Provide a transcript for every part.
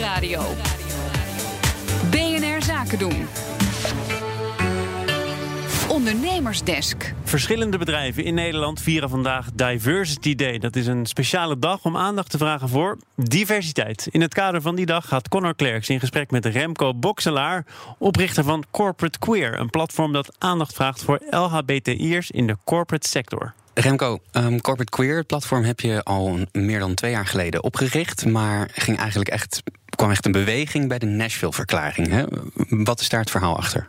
Nieuwsradio. BNR Zaken doen. Ondernemersdesk. Verschillende bedrijven in Nederland vieren vandaag Diversity Day. Dat is een speciale dag om aandacht te vragen voor diversiteit. In het kader van die dag gaat Connor Klerks in gesprek met Remco Bokselaar, oprichter van Corporate Queer, een platform dat aandacht vraagt voor LHBTI'ers in de corporate sector. Remco, um, Corporate Queer, het platform heb je al meer dan twee jaar geleden opgericht, maar ging eigenlijk echt, kwam echt een beweging bij de Nashville-verklaring. Wat is daar het verhaal achter?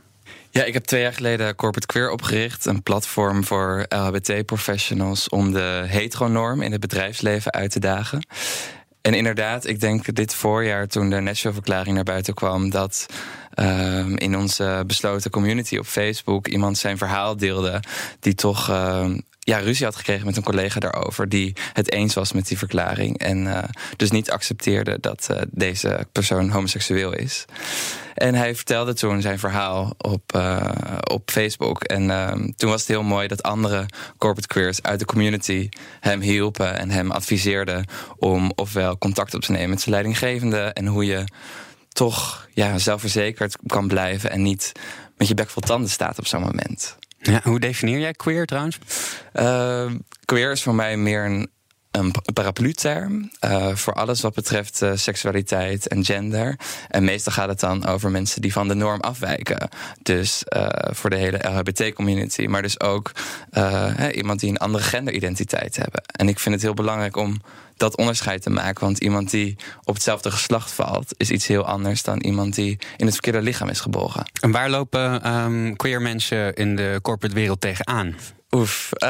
Ja, ik heb twee jaar geleden Corporate Queer opgericht. Een platform voor LHBT-professionals om de heteronorm in het bedrijfsleven uit te dagen. En inderdaad, ik denk dit voorjaar toen de Nashville-verklaring naar buiten kwam... dat uh, in onze besloten community op Facebook iemand zijn verhaal deelde... die toch uh, ja, ruzie had gekregen met een collega daarover... die het eens was met die verklaring. En uh, dus niet accepteerde dat uh, deze persoon homoseksueel is. En hij vertelde toen zijn verhaal op, uh, op Facebook. En toen was het heel mooi dat andere corporate queers uit de community... hem hielpen en hem adviseerden om ofwel contact op te nemen met zijn leidinggevende... en hoe je toch ja, zelfverzekerd kan blijven... en niet met je bek vol tanden staat op zo'n moment. Ja, hoe definieer jij queer trouwens? Uh, queer is voor mij meer een, een paraplu-term uh, voor alles wat betreft uh, seksualiteit en gender. En meestal gaat het dan over mensen die van de norm afwijken. Dus uh, voor de hele LHBT-community, maar dus ook iemand die een andere genderidentiteit hebben. En ik vind het heel belangrijk om dat onderscheid te maken. Want iemand die op hetzelfde geslacht valt, is iets heel anders dan iemand die in het verkeerde lichaam is gebogen. En waar lopen um, queer mensen in de corporate wereld tegenaan? Oef, uh,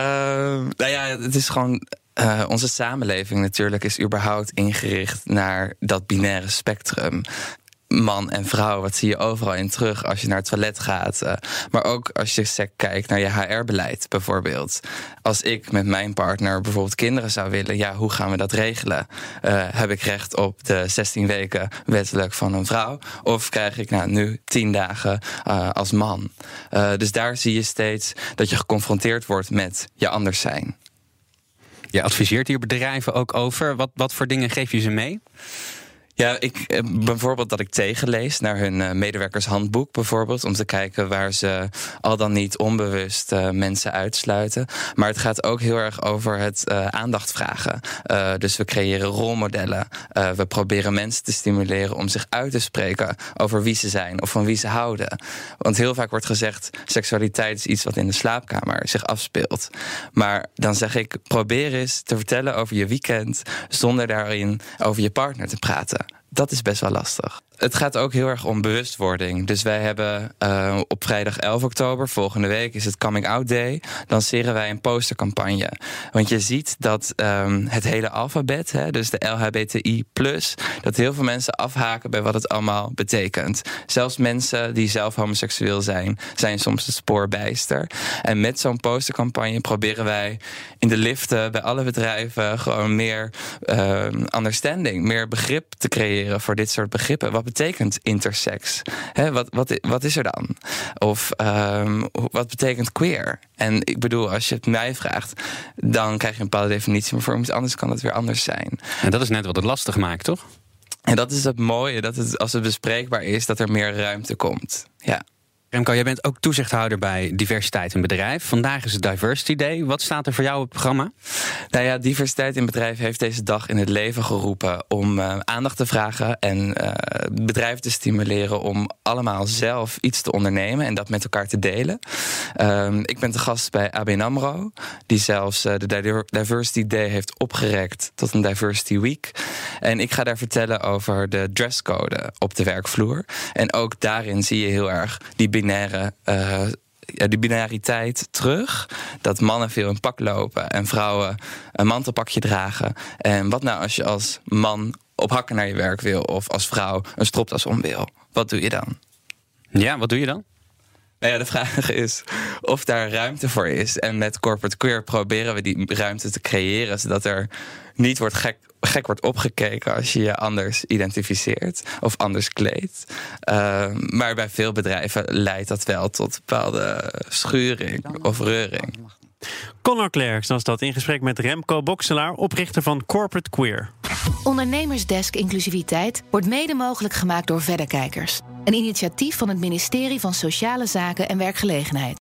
nou ja, het is gewoon. Uh, onze samenleving natuurlijk is überhaupt ingericht naar dat binaire spectrum man en vrouw, wat zie je overal in terug als je naar het toilet gaat. Uh, maar ook als je kijkt naar je HR-beleid bijvoorbeeld. Als ik met mijn partner bijvoorbeeld kinderen zou willen, ja, hoe gaan we dat regelen? Uh, heb ik recht op de 16 weken wettelijk van een vrouw? Of krijg ik nou, nu 10 dagen als man? dus daar zie je steeds dat je geconfronteerd wordt met je anders zijn. Je adviseert hier bedrijven ook over. Wat, wat voor dingen geef je ze mee? Ja, ik, eh, bijvoorbeeld dat ik tegenlees naar hun eh, medewerkershandboek, bijvoorbeeld, om te kijken waar ze al dan niet onbewust uh, mensen uitsluiten. Maar het gaat ook heel erg over het aandacht vragen. Dus we creëren rolmodellen. we proberen mensen te stimuleren om zich uit te spreken over wie ze zijn of van wie ze houden. Want heel vaak wordt gezegd: seksualiteit is iets wat in de slaapkamer zich afspeelt. Maar dan zeg ik: probeer eens te vertellen over je weekend zonder daarin over je partner te praten dat is best wel lastig. Het gaat ook heel erg om bewustwording. Dus wij hebben uh, op vrijdag 11 oktober, volgende week is het Coming Out Day, lanceren wij een postercampagne. Want je ziet dat um, het hele alfabet, hè, dus de LHBTI, dat heel veel mensen afhaken bij wat het allemaal betekent. Zelfs mensen die zelf homoseksueel zijn, zijn soms het spoor bijster. En met zo'n postercampagne proberen wij in de liften bij alle bedrijven gewoon meer uh, understanding, meer begrip te creëren voor dit soort begrippen. Wat betekent intersex? He, wat, wat, wat is er dan? Of um, wat betekent queer? En ik bedoel, als je het mij vraagt, dan krijg je een bepaalde definitie, maar voor iemand anders kan het weer anders zijn. En dat is net wat het lastig maakt, toch? En dat is het mooie, dat het, als het bespreekbaar is, dat er meer ruimte komt. Ja. Remco, jij bent ook toezichthouder bij diversiteit in bedrijf. Vandaag is het Diversity Day. Wat staat er voor jou op het programma? Nou ja, diversiteit in bedrijf heeft deze dag in het leven geroepen om uh, aandacht te vragen en uh, bedrijven te stimuleren om allemaal zelf iets te ondernemen en dat met elkaar te delen. Uh, ik ben te gast bij ABN AMRO, die zelfs uh, de Diversity Day heeft opgerekt tot een Diversity Week. En ik ga daar vertellen over de dresscode op de werkvloer. En ook daarin zie je heel erg die binaire. Ja, die binariteit terug. Dat mannen veel in pak lopen en vrouwen een mantelpakje dragen. En wat nou als je als man op hakken naar je werk wil of als vrouw een stropdas om wil? Wat doe je dan? Ja, wat doe je dan? Nou ja, de vraag is of daar ruimte voor is. En met Corporate Queer proberen we die ruimte te creëren, zodat er niet wordt gek, gek wordt opgekeken als je je anders identificeert of anders kleedt. Uh, maar bij veel bedrijven leidt dat wel tot bepaalde schuring of reuring. Connor Clerks was dat in gesprek met Remco Bokselaar, oprichter van Corporate Queer. Ondernemersdesk Inclusiviteit wordt mede mogelijk gemaakt door Verderkijkers. Een initiatief van het ministerie van Sociale Zaken en Werkgelegenheid.